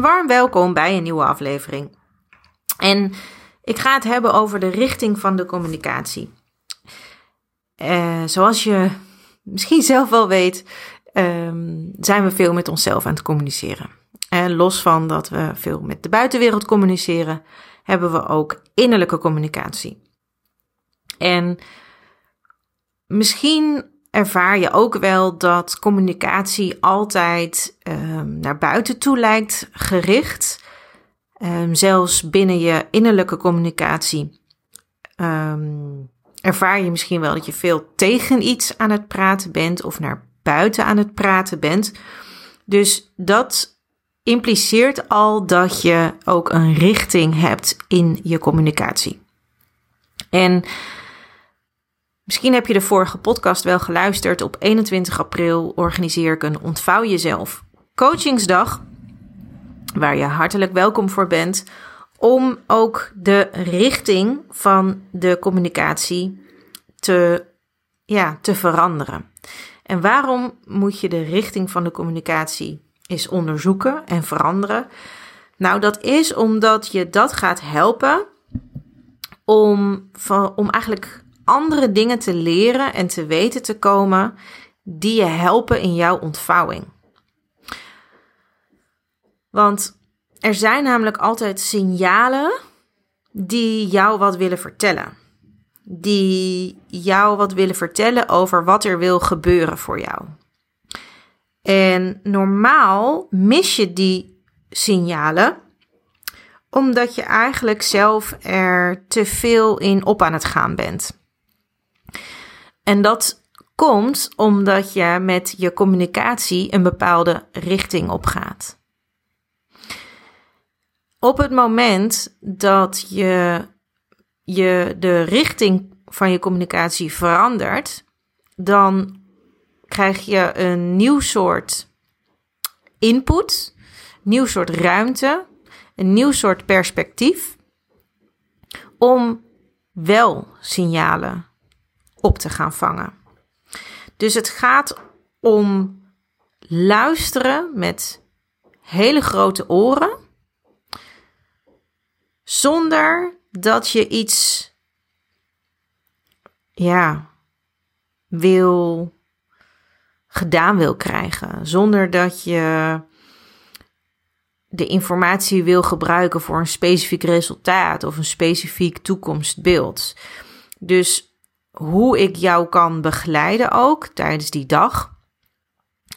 Warm welkom bij een nieuwe aflevering. En ik ga het hebben over de richting van de communicatie. Uh, zoals je misschien zelf wel weet, um, zijn we veel met onszelf aan het communiceren. En los van dat we veel met de buitenwereld communiceren, hebben we ook innerlijke communicatie. En misschien ervaar je ook wel dat communicatie altijd um, naar buiten toe lijkt gericht. Um, zelfs binnen je innerlijke communicatie um, ervaar je misschien wel dat je veel tegen iets aan het praten bent of naar buiten aan het praten bent. Dus dat impliceert al dat je ook een richting hebt in je communicatie. En Misschien heb je de vorige podcast wel geluisterd. Op 21 april organiseer ik een Ontvouw Jezelf coachingsdag. Waar je hartelijk welkom voor bent. Om ook de richting van de communicatie te, ja, te veranderen. En waarom moet je de richting van de communicatie eens onderzoeken en veranderen? Nou, dat is omdat je dat gaat helpen om, om eigenlijk andere dingen te leren en te weten te komen die je helpen in jouw ontvouwing. Want er zijn namelijk altijd signalen die jou wat willen vertellen. Die jou wat willen vertellen over wat er wil gebeuren voor jou. En normaal mis je die signalen omdat je eigenlijk zelf er te veel in op aan het gaan bent. En dat komt omdat je met je communicatie een bepaalde richting opgaat. Op het moment dat je, je de richting van je communicatie verandert, dan krijg je een nieuw soort input, nieuw soort ruimte, een nieuw soort perspectief om wel signalen op te gaan vangen. Dus het gaat om luisteren met hele grote oren, zonder dat je iets, ja, wil gedaan wil krijgen, zonder dat je de informatie wil gebruiken voor een specifiek resultaat of een specifiek toekomstbeeld. Dus hoe ik jou kan begeleiden ook tijdens die dag,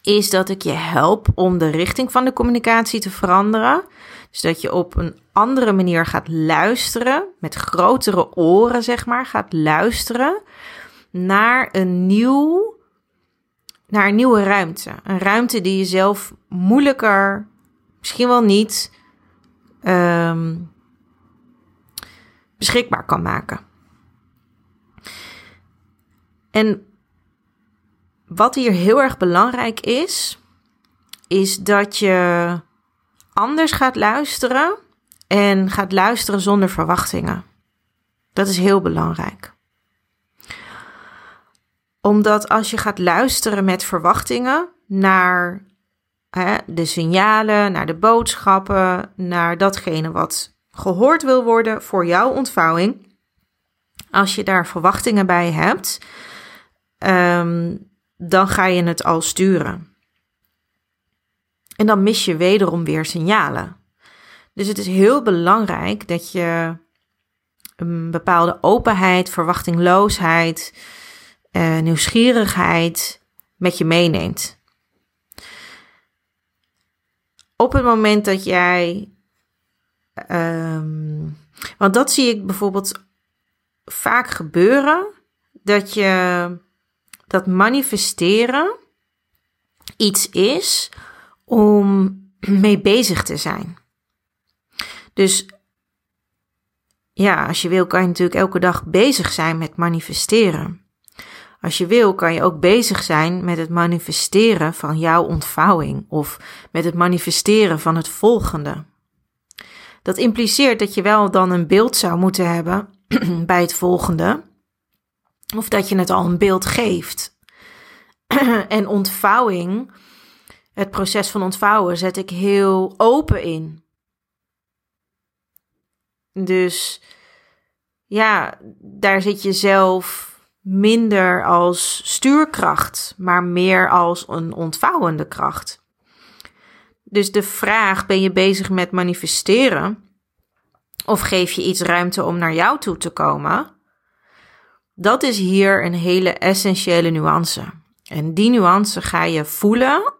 is dat ik je help om de richting van de communicatie te veranderen. Dus dat je op een andere manier gaat luisteren, met grotere oren zeg maar, gaat luisteren naar een nieuw, naar een nieuwe ruimte. Een ruimte die je zelf moeilijker, misschien wel niet, um, beschikbaar kan maken. En wat hier heel erg belangrijk is, is dat je anders gaat luisteren en gaat luisteren zonder verwachtingen. Dat is heel belangrijk. Omdat als je gaat luisteren met verwachtingen naar hè, de signalen, naar de boodschappen, naar datgene wat gehoord wil worden voor jouw ontvouwing, als je daar verwachtingen bij hebt, um, dan ga je het al sturen. En dan mis je wederom weer signalen. Dus het is heel belangrijk dat je een bepaalde openheid, verwachtingloosheid, uh, nieuwsgierigheid met je meeneemt. Op het moment dat jij. Um, want dat zie ik bijvoorbeeld vaak gebeuren. Dat je dat manifesteren iets is om mee bezig te zijn. Dus ja, als je wil, kan je natuurlijk elke dag bezig zijn met manifesteren. Als je wil, kan je ook bezig zijn met het manifesteren van jouw ontvouwing of met het manifesteren van het volgende. Dat impliceert dat je wel dan een beeld zou moeten hebben bij het volgende, of dat je het al een beeld geeft. en ontvouwing het proces van ontvouwen zet ik heel open in. Dus ja, daar zit je zelf minder als stuurkracht, maar meer als een ontvouwende kracht. Dus de vraag: ben je bezig met manifesteren? Of geef je iets ruimte om naar jou toe te komen? Dat is hier een hele essentiële nuance. En die nuance ga je voelen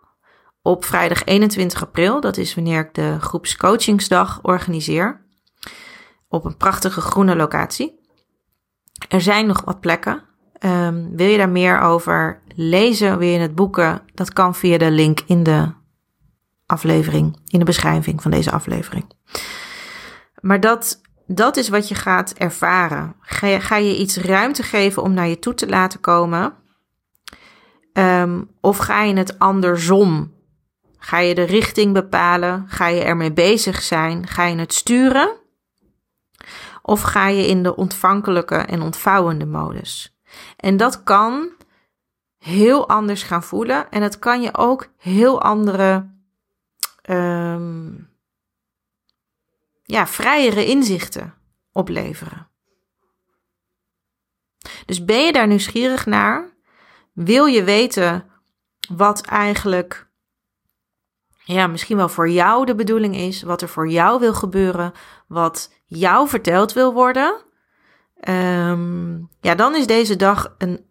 op vrijdag 21 april. Dat is wanneer ik de groepscoachingsdag organiseer. Op een prachtige groene locatie. Er zijn nog wat plekken. Um, wil je daar meer over lezen? Wil je het boeken? Dat kan via de link in de aflevering, in de beschrijving van deze aflevering. Maar dat, dat is wat je gaat ervaren. Ga je, ga je iets ruimte geven om naar je toe te laten komen? Um, of ga je het andersom? Ga je de richting bepalen? Ga je ermee bezig zijn? Ga je het sturen? Of ga je in de ontvankelijke en ontvouwende modus? En dat kan heel anders gaan voelen. En het kan je ook heel andere, um, ja, vrijere inzichten opleveren. Dus ben je daar nieuwsgierig naar? Wil je weten wat eigenlijk, ja, misschien wel voor jou de bedoeling is, wat er voor jou wil gebeuren, wat jou verteld wil worden? Um, ja, dan is deze dag een,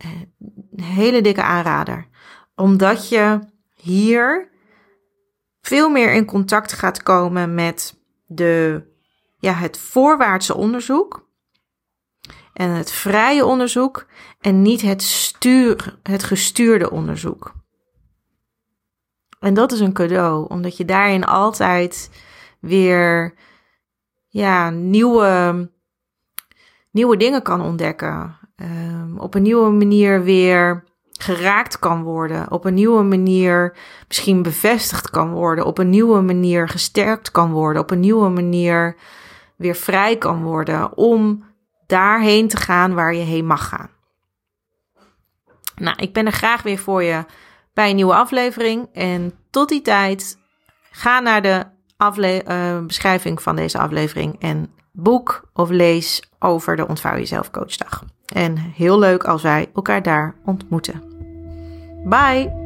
hele dikke aanrader. Omdat je hier veel meer in contact gaat komen met de, ja, het voorwaartse onderzoek en het vrije onderzoek en niet het, stuur, het gestuurde onderzoek. En dat is een cadeau, omdat je daarin altijd weer ja, nieuwe nieuwe dingen kan ontdekken. Um, op een nieuwe manier weer geraakt kan worden. Op een nieuwe manier misschien bevestigd kan worden. Op een nieuwe manier gesterkt kan worden. Op een nieuwe manier weer vrij kan worden om daarheen te gaan waar je heen mag gaan. Nou, ik ben er graag weer voor je bij een nieuwe aflevering. En tot die tijd, ga naar de uh, beschrijving van deze aflevering en boek of lees over de Ontvouw Jezelf Coachdag. En heel leuk als wij elkaar daar ontmoeten. Bye!